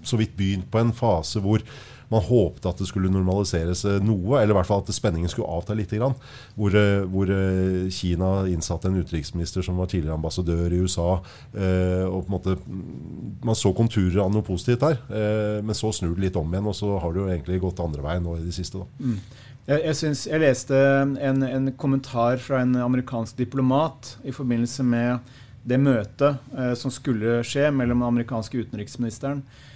[SPEAKER 2] så vidt begynt på en fase hvor man håpte at det skulle normaliseres noe, eller i hvert fall at spenningen skulle avta litt. Hvor, eh, hvor, eh, Kina innsatte en utenriksminister som var tidligere ambassadør i USA. Eh, og på en måte Man så konturer av noe positivt der, men så snur det litt om igjen, og så har det jo egentlig gått andre veien nå i det siste. Mm.
[SPEAKER 3] Jeg, jeg, synes, jeg, leste en, en, kommentar fra en amerikansk diplomat i forbindelse med det møtet eh, som skulle skje mellom den amerikanske utenriksministeren Eh,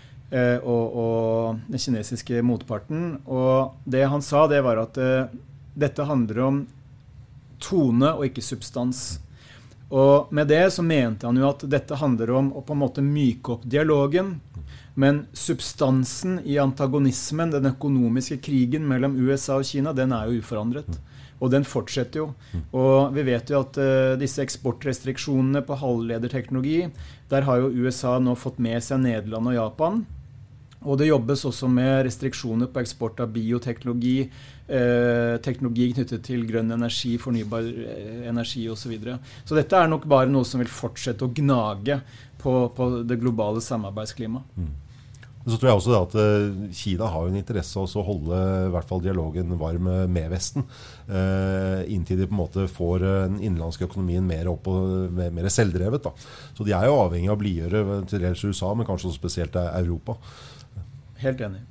[SPEAKER 3] og, og, den kinesiske motparten. Og det han sa, det var at uh, dette handler om tone og ikke substans. Og med det så mente han jo at dette handler om å på en måte myke opp dialogen. Men substansen i antagonismen, den økonomiske krigen mellom USA og Kina, den er jo uforandret. Og den fortsetter jo. Og vi vet jo at uh, disse eksportrestriksjonene på halvlederteknologi, der har jo USA nå fått med seg Nederland og Japan. Og det jobbes også med restriksjoner på eksport av bioteknologi, eh, teknologi knyttet til grønn energi, fornybar eh, energi osv. Så, videre. så dette er nok bare noe som vil fortsette å gnage på, på det globale samarbeidsklimaet. Mm.
[SPEAKER 2] Så tror jeg også at uh, Kina har en interesse av å holde i hvert fall dialogen varm med Vesten. Inntil de på en måte får den innenlandske økonomien mer opp og mer selvdrevet. Da. Så de er jo avhengig av å blidgjøre til dels USA, men kanskje også spesielt Europa.
[SPEAKER 3] Helt enig.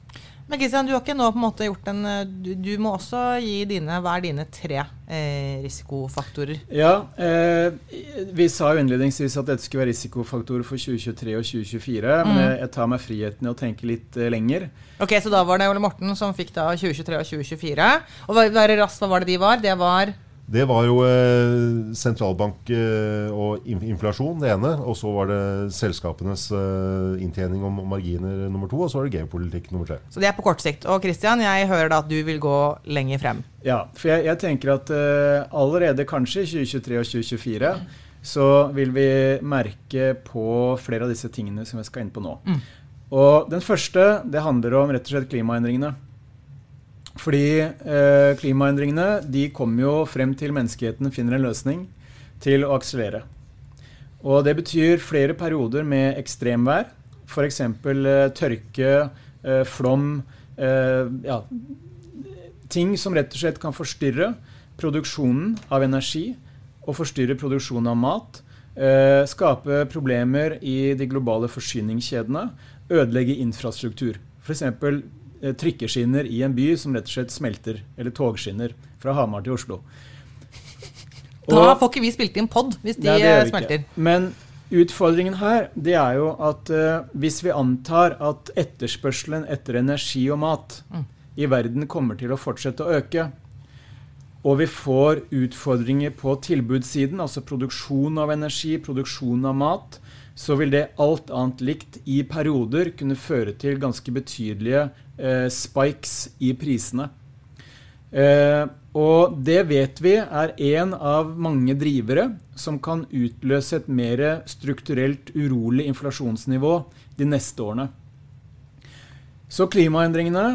[SPEAKER 1] Men Kristian, du har ikke nå på en måte gjort en Du, du må også gi dine Hva er dine tre eh, risikofaktorer?
[SPEAKER 3] Ja, eh, vi sa jo innledningsvis at dette skulle være risikofaktorer for 2023 og 2024. Mm. Men jeg, jeg, tar meg friheten i å tenke litt eh, lenger.
[SPEAKER 1] Ok, Så da var det Ole Morten som fikk da 2023 og 2024. Og bare raskt, hva var det de var? Det var
[SPEAKER 2] Det var jo eh, sentralbank eh, og inflasjon, det ene. Og så var det selskapenes eh, inntjening og marginer nummer to. Og så var det geopolitikk nummer tre.
[SPEAKER 1] Så det er på kort sikt. Og Christian, jeg hører da at du vil gå lenger frem.
[SPEAKER 3] Ja, for jeg, jeg tenker at uh, allerede kanskje i 2023 og 2024 så vil vi merke på flere av disse tingene som vi skal inn på nå.
[SPEAKER 1] Mm.
[SPEAKER 3] Og den første det handler om rett og slett klimaendringene. Fordi eh, klimaendringene de kommer jo frem til menneskeheten finner en løsning til å akselere. Og det betyr flere perioder med ekstremvær. F.eks. Eh, tørke, eh, flom eh, ja, Ting som rett og slett kan forstyrre produksjonen av energi og forstyrre produksjonen av mat. Eh, skape problemer i de globale forsyningskjedene. Ødelegge infrastruktur. F.eks. Eh, trikkeskinner i en by som rett og slett smelter. Eller togskinner fra Hamar til Oslo.
[SPEAKER 1] da får ikke vi spilt inn pod hvis de
[SPEAKER 3] Nei,
[SPEAKER 1] smelter.
[SPEAKER 3] Ikke. Men utfordringen her det er jo at uh, hvis vi antar at etterspørselen etter energi og mat mm. i verden kommer til å fortsette å øke, og vi får utfordringer på tilbudssiden, altså produksjon av energi, produksjon av mat, så vil det alt annet likt i perioder kunne føre til ganske betydelige eh, spikes i prisene. Eh, og det vet vi er en av mange drivere som kan utløse et mer strukturelt urolig inflasjonsnivå de neste årene. Så klimaendringene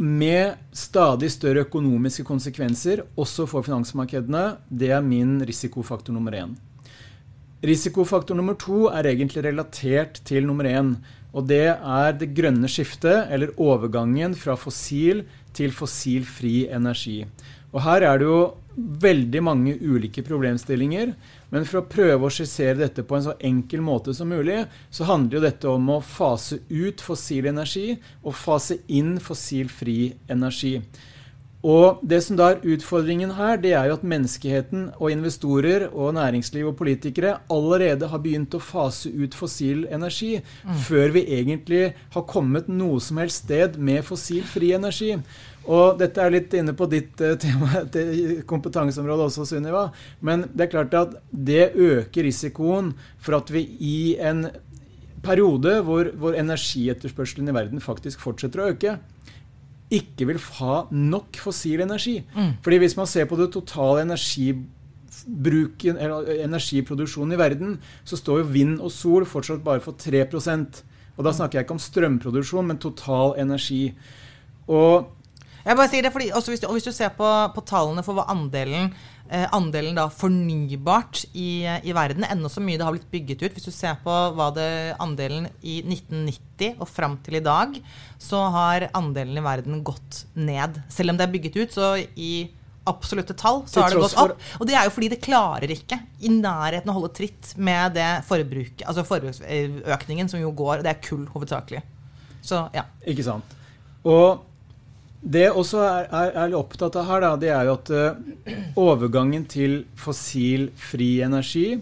[SPEAKER 3] med stadig større økonomiske konsekvenser også for finansmarkedene, det er min risikofaktor nummer én. Risikofaktor nummer to er egentlig relatert til nummer én. Og det er det grønne skiftet, eller overgangen fra fossil til fossilfri energi. Og her er det jo veldig mange ulike problemstillinger. Men for å prøve å skissere dette på en så enkel måte som mulig, så handler jo dette om å fase ut fossil energi og fase inn fossilfri energi. Og det som da er utfordringen her, det er jo at menneskeheten og investorer og næringsliv og politikere allerede har begynt å fase ut fossil energi mm. før vi egentlig har kommet noe som helst sted med fossilfri energi. Og dette er litt inne på ditt uh, tema, kompetanseområde også, Sunniva. Men det er klart at det øker risikoen for at vi i en periode hvor, hvor energietterspørselen i verden faktisk fortsetter å øke, ikke vil ha nok fossil energi. Mm. Fordi hvis man ser på det totale energibruken, eller energiproduksjonen i verden, så står jo vind og sol fortsatt bare for 3 Og da snakker jeg ikke om strømproduksjon, men total energi. Og
[SPEAKER 1] jeg bare sier det, fordi, hvis, du, hvis, du, ser på, på tallene for hva andelen eh, andelen da fornybart i, i, verden. Ennå så mye det har blitt bygget ut. Hvis du ser på hva det andelen i 1990 og fram til i dag, så har andelen i verden gått ned. Selv om det er bygget ut, så i absolutte tall så har det gått opp. Og det er jo fordi det klarer ikke i nærheten å holde tritt med det forbruket, altså forbruksøkningen som jo går. Det er kull hovedsakelig. Så ja.
[SPEAKER 3] Ikke sant. Og det jeg også er, er, er opptatt av her, da, det er jo at uh, overgangen til fossilfri energi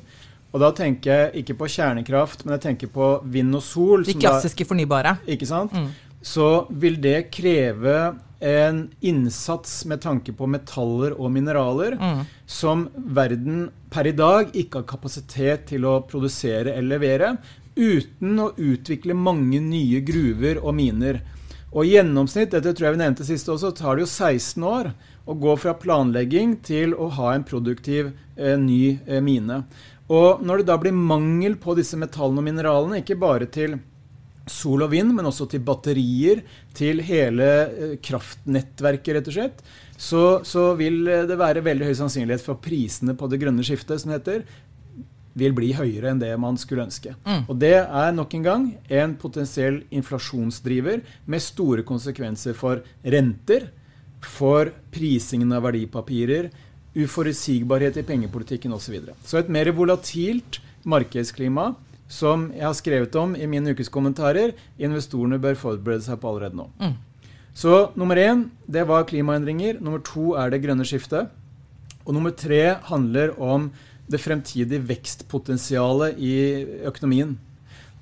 [SPEAKER 3] Og da tenker jeg ikke på kjernekraft, men jeg tenker på vind og sol.
[SPEAKER 1] De klassiske da, fornybare.
[SPEAKER 3] Ikke sant? Mm. Så vil det kreve en innsats med tanke på metaller og mineraler mm. som verden per i dag ikke har kapasitet til å produsere eller levere, uten å utvikle mange nye gruver og miner. Og i gjennomsnitt, dette tror jeg vi nevnte sist også, tar det jo 16 år å gå fra planlegging til å ha en produktiv eh, ny eh, mine. Og når det da blir mangel på disse metallene og mineralene, ikke bare til sol og vind, men også til batterier, til hele eh, kraftnettverket, rett og slett, så, så, vil det være veldig høy sannsynlighet for prisene på det grønne skiftet, som det heter, vil bli høyere enn det man skulle ønske. Mm. Og Det er nok en gang en potensiell inflasjonsdriver med store konsekvenser for renter, for prisingen av verdipapirer, uforutsigbarhet i pengepolitikken osv. Så, videre. så et mer volatilt markedsklima som jeg har skrevet om i mine ukeskommentarer, investorene bør forberede seg på allerede nå. Mm. Så nummer én det var klimaendringer. Nummer to er det grønne skiftet. Og nummer tre handler om det fremtidige vekstpotensialet i økonomien.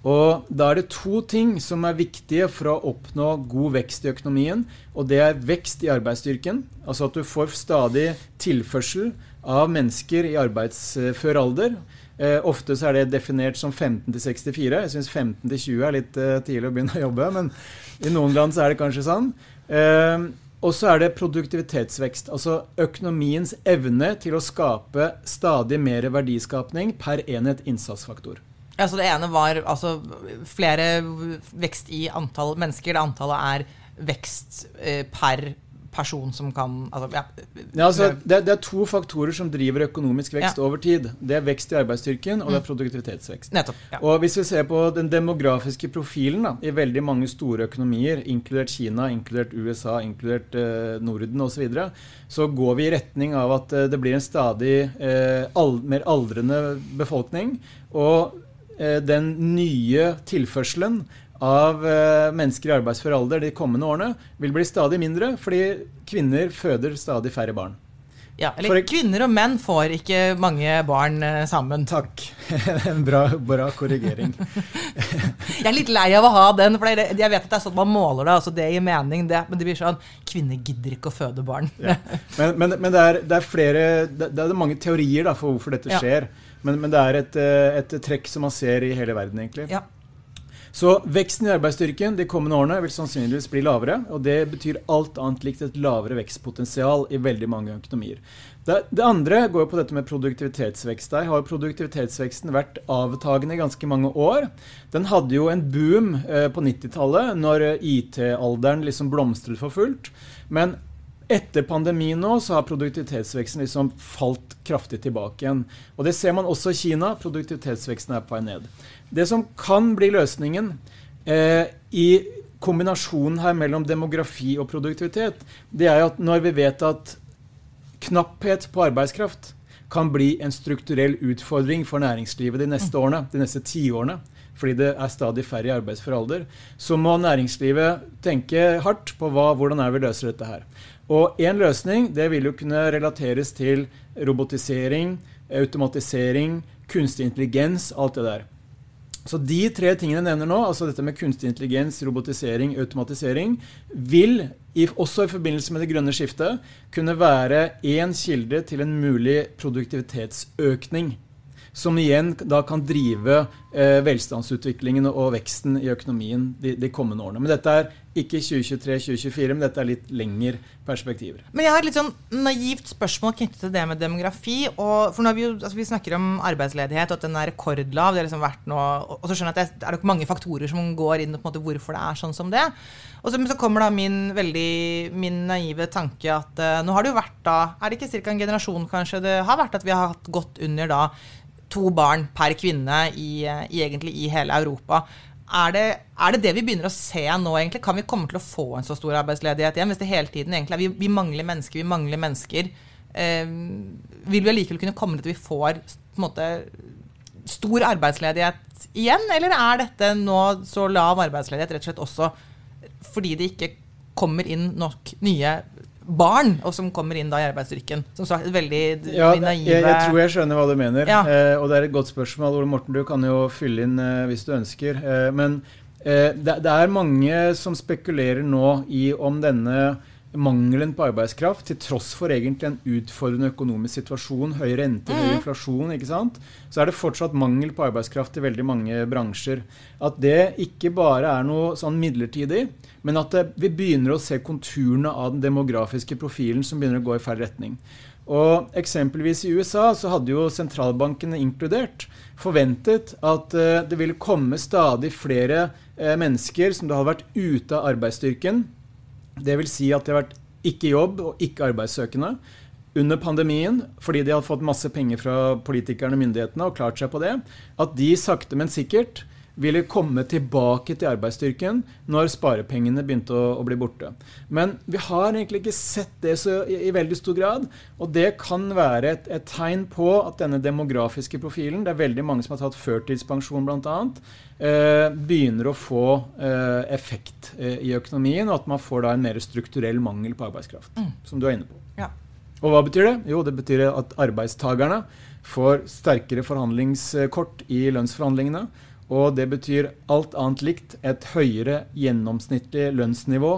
[SPEAKER 3] Og Da er det to ting som er viktige for å oppnå god vekst i økonomien. og Det er vekst i arbeidsstyrken, altså at du får stadig tilførsel av mennesker i arbeidsfør alder. Eh, ofte så er det definert som 15 til 64. Jeg syns 15 til 20 er litt eh, tidlig å begynne å jobbe, men i noen land så er det kanskje sånn. Eh, og så er det produktivitetsvekst. Altså økonomiens evne til å skape stadig mer verdiskapning per enhet innsatsfaktor.
[SPEAKER 1] Ja, så Det ene var altså flere vekst i antall mennesker. Det antallet er vekst eh, per person som kan altså, ja.
[SPEAKER 3] Ja, altså, det, det, er to faktorer som driver økonomisk vekst over tid. Det er vekst i arbeidsstyrken, og det er mm. produktivitetsvekst.
[SPEAKER 1] Nettopp.
[SPEAKER 3] Og Hvis vi ser på den demografiske profilen da, i veldig mange store økonomier, inkludert Kina, inkludert USA, inkludert eh, Norden osv., så, videre, så går vi i retning av at eh, det blir en stadig eh, all, mer aldrende befolkning. Og eh, den nye tilførselen av uh, mennesker i arbeidsfør alder de kommende årene vil bli stadig mindre, fordi kvinner føder stadig færre barn.
[SPEAKER 1] Ja, eller For, kvinner og menn får ikke mange barn uh, sammen.
[SPEAKER 3] Takk. En bra, bra korrigering.
[SPEAKER 1] jeg er litt lei av å ha den, for jeg vet at det er sånn man måler det. altså Det gir mening, det, men det blir sånn Kvinner gidder ikke å føde barn.
[SPEAKER 3] ja. Men, men, men det, er, det, er, flere Det, det er mange teorier da, for hvorfor dette skjer. Ja. Men, men, det er et, eh, et, trekk som man ser i hele verden, egentlig.
[SPEAKER 1] Ja.
[SPEAKER 3] Så veksten i arbeidsstyrken de kommende årene vil sannsynligvis bli lavere. Og det betyr alt annet likt et lavere vekstpotensial i veldig mange økonomier. Det, det andre går jo på dette med produktivitetsvekst. Der har produktivitetsveksten vært avtagende i ganske mange år. Den hadde jo en boom eh, på 90-tallet, når IT-alderen liksom blomstret for fullt. Men etter pandemien nå så har produktivitetsveksten liksom falt kraftig tilbake igjen. Og Det ser man også i Kina. Produktivitetsveksten er på vei ned. Det som kan bli løsningen eh, i kombinasjonen her mellom demografi og produktivitet, det er at når vi vet at knapphet på arbeidskraft kan bli en strukturell utfordring for næringslivet de neste årene, de neste tiårene, fordi det er stadig færre i arbeidsfør alder, så må næringslivet tenke hardt på hva, hvordan er vi løser dette her. Og én løsning det vil jo kunne relateres til robotisering, automatisering, kunstig intelligens, alt det der. Så de tre tingene jeg nevner nå, altså dette med kunstig intelligens, robotisering, automatisering, vil også i forbindelse med det grønne skiftet kunne være én kilde til en mulig produktivitetsøkning. Som igjen da kan drive eh, velstandsutviklingen og veksten i økonomien de, de kommende årene. Men dette er ikke 2023-2024, men dette er litt lengre perspektiver.
[SPEAKER 1] Men jeg har et litt sånn naivt spørsmål knyttet til det med demografi. Og, for har vi, altså vi snakker om arbeidsledighet, og at den er rekordlav. det har liksom vært nå, Og så skjønner jeg at det er nok mange faktorer som går inn på hvorfor det er sånn som det. Og så, men så kommer da min veldig min naive tanke at uh, nå har det jo vært da Er det ikke ca. en generasjon kanskje det har vært at vi har hatt gått under da to barn per kvinne i, eh, i egentlig i hele Europa. Er det, er det, det vi begynner å se nå, egentlig? Kan vi komme til å få en så stor arbeidsledighet igjen? Hvis det hele tiden egentlig er vi, vi mangler mennesker, vi mangler mennesker. Eh, vil vi allikevel kunne komme til at vi får på en måte, stor arbeidsledighet igjen? Eller er dette nå så lav arbeidsledighet rett og slett også fordi det ikke kommer inn nok nye barn, og som kommer inn da i arbeidsstyrken. Som sagt, veldig
[SPEAKER 3] ja, naive jeg, jeg, tror jeg skjønner hva du mener. Ja. Eh, og det er et godt spørsmål. Ole Morten, du kan jo fylle inn eh, hvis du ønsker. Eh, men eh, det, det, er mange som spekulerer nå i om denne mangelen på arbeidskraft, til tross for egentlig en utfordrende økonomisk situasjon, høy rente, høy mm. inflasjon, ikke sant? så er det fortsatt mangel på arbeidskraft i veldig mange bransjer. At det ikke bare er noe sånn midlertidig, men at det, vi begynner å se konturene av den demografiske profilen som begynner å gå i feil retning. Og Eksempelvis i USA så hadde jo sentralbankene inkludert forventet at uh, det ville komme stadig flere uh, mennesker som det hadde vært ute av arbeidsstyrken. Dvs. Si at de har vært ikke jobb og ikke arbeidssøkende under pandemien, fordi de har fått masse penger fra politikerne og myndighetene og klart seg på det, at de sakte, men sikkert ville komme tilbake til arbeidsstyrken når sparepengene begynte å, å, bli borte. Men vi har egentlig ikke sett det så, i, i, veldig stor grad. Og det kan være et, et, tegn på at denne demografiske profilen, det er veldig mange som har tatt førtidspensjon bl.a., eh, begynner å få eh, effekt eh, i økonomien, og at man får da en mer strukturell mangel på arbeidskraft. Mm. Som du er inne på.
[SPEAKER 1] Ja.
[SPEAKER 3] Og hva betyr det? Jo, det betyr at arbeidstakerne får sterkere forhandlingskort i lønnsforhandlingene. Og det betyr alt annet likt et høyere gjennomsnittlig lønnsnivå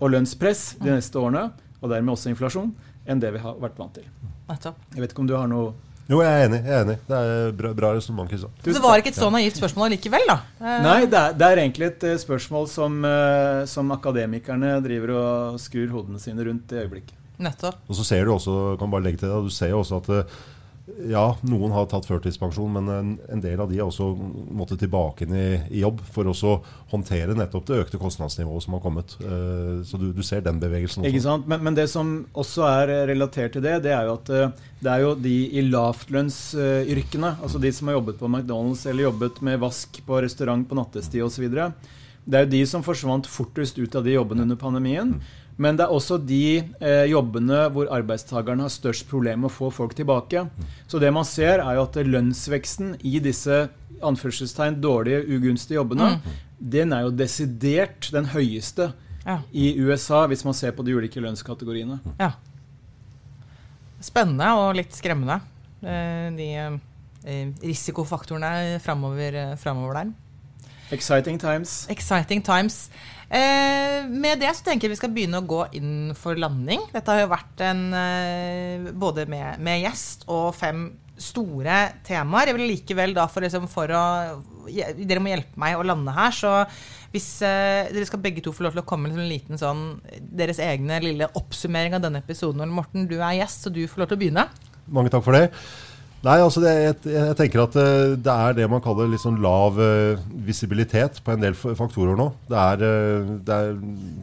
[SPEAKER 3] og lønnspress de neste årene, og dermed også inflasjon, enn det vi har vært vant til. Jeg vet ikke om du har noe
[SPEAKER 2] Jo, jeg er enig. jeg er enig. Det er bra, bra resonnement, Kristian.
[SPEAKER 1] Så det var ikke et så naivt spørsmål likevel, da? Eh,
[SPEAKER 3] Nei, det er, det er egentlig et eh, spørsmål som, eh, som akademikerne driver og skrur hodene sine rundt i øyeblikket.
[SPEAKER 1] Nettopp.
[SPEAKER 2] Og så ser du også, kan bare legge til det, du ser jo også at ja, noen har tatt førtidspensjon, men en, en del av de har også måttet tilbake inn i, i jobb for også håndtere nettopp det økte kostnadsnivået som har kommet. Eh, så du, du ser den bevegelsen også.
[SPEAKER 3] Ikke sant? Men, men det som også er eh, relatert til det, det er jo at eh, det er jo de i lavtlønnsyrkene, altså de som har jobbet på McDonald's eller jobbet med vask på restaurant på nattestid osv., det er jo de som forsvant fortest ut av de jobbene under pandemien. Men det er også de eh, jobbene hvor arbeidstakerne har størst problem med å få folk tilbake. Så det man ser, er jo at lønnsveksten i disse anførselstegn dårlige, ugunstige jobbene, den er jo desidert den høyeste
[SPEAKER 1] Ja.
[SPEAKER 3] i USA, hvis man ser på de ulike lønnskategoriene.
[SPEAKER 1] ja. Spennende og litt skremmende, eh, de eh, risikofaktorene framover, eh, framover der.
[SPEAKER 3] Exciting times.
[SPEAKER 1] Exciting times. Eh, med det så tenker jeg vi skal begynne å gå inn for landing. Dette har jo vært en eh, både med, med gjest og fem store temaer. Jeg vil likevel da for, liksom, for å Dere må hjelpe meg å lande her, så hvis eh, dere skal begge to få lov til å komme med en liten sånn deres egne lille oppsummering av denne episoden. Morten, du er gjest, så du får lov til å begynne.
[SPEAKER 2] Mange takk for det. Nei, altså det, jeg, jeg tenker at eh, det er det man kaller litt sånn lav uh, visibilitet på en del faktorer nå. Det er, uh, det er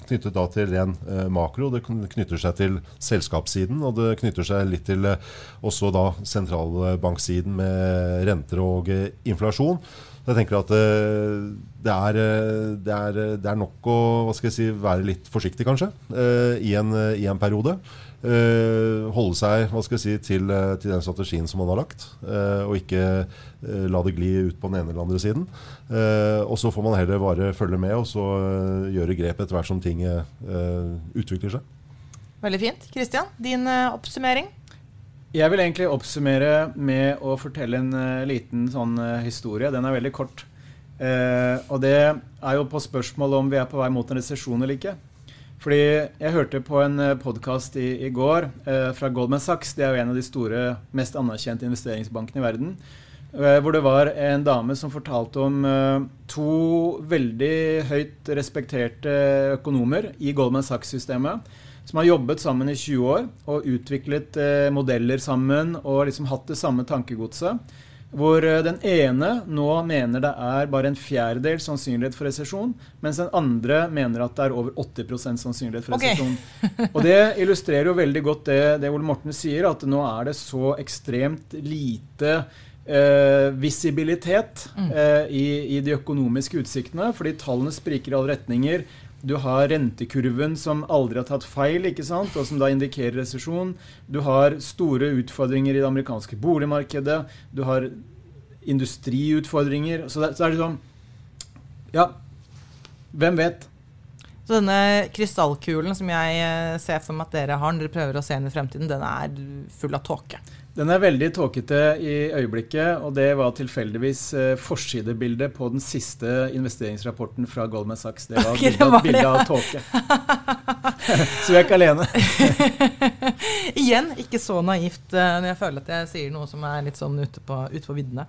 [SPEAKER 2] knyttet da til ren uh, makro, det knytter seg til selskapssiden, og det knytter seg litt til også da sentralbanksiden med renter og inflasjon. Jeg tenker at det, er, det, er, det er nok å si, være litt forsiktig, kanskje, i, en, i en periode. Eh, holde seg hva skal jeg si, til, eh, til den strategien som man har lagt, eh, og ikke la det gli ut på den ene eller andre siden. Eh, og så får man heller bare følge med og så gjøre grep etter hvert som ting utvikler seg.
[SPEAKER 1] Veldig fint. Kristian, din oppsummering?
[SPEAKER 3] Jeg vil egentlig oppsummere med å fortelle en liten sånn historie. Den er veldig kort. Eh, og det er jo på spørsmål om vi er på vei mot en resesjon eller ikke. Fordi jeg hørte på en podkast i, i går eh, fra Goldman Sachs. Det er jo en av de store, mest anerkjente investeringsbankene i verden. eh, hvor det var en dame som fortalte om eh, to veldig høyt respekterte økonomer i Goldman Sachs-systemet som har jobbet sammen i 20 år og utviklet eh, modeller sammen og liksom hatt det samme tankegodset. Hvor eh, den ene nå mener det er bare en fjerdedel sannsynlighet for resesjon, mens den andre mener at det er over 80 sannsynlighet for
[SPEAKER 1] resesjon.
[SPEAKER 3] resesjon. Og det illustrerer jo veldig godt det, det Ole Morten sier, at nå er det så ekstremt lite eh, visibilitet eh, i, i de økonomiske utsiktene, fordi tallene spriker i alle retninger. Du har rentekurven som aldri har tatt feil, ikke sant? og som da indikerer resesjon. Du har store utfordringer i det amerikanske boligmarkedet. Du har industriutfordringer. Så det, så er det sånn Ja, hvem vet?
[SPEAKER 1] Så denne krystallkulen som jeg eh, ser for meg at dere har når dere prøver å se inn i fremtiden, den er full av tåke.
[SPEAKER 3] Den er veldig tåkete i øyeblikket, og det var tilfeldigvis eh, forsidebildet på den siste investeringsrapporten fra Goldman Sachs. Det var
[SPEAKER 1] okay, det
[SPEAKER 3] bilde,
[SPEAKER 1] var
[SPEAKER 3] bilde
[SPEAKER 1] det.
[SPEAKER 3] av tåke. Så vi er ikke alene.
[SPEAKER 1] Igjen ikke så naivt eh, når jeg føler at jeg sier noe som er litt sånn ute på, ute på viddene.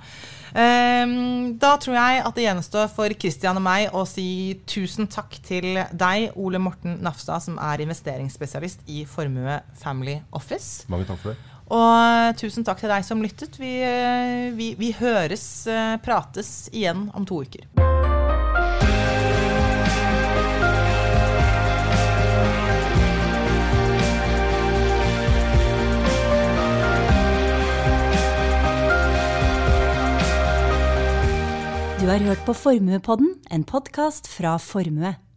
[SPEAKER 1] Um, da tror jeg at det gjenstår for Christian og meg å si tusen takk til deg, Ole Morten Nafstad, som er investeringsspesialist i Formue Family Office.
[SPEAKER 2] Mange takk for det.
[SPEAKER 1] Og tusen takk til deg som lyttet. Vi, eh, vi, vi høres, eh, prates igjen om to uker.
[SPEAKER 4] Du har hørt på Formuepodden, en podkast fra Formue.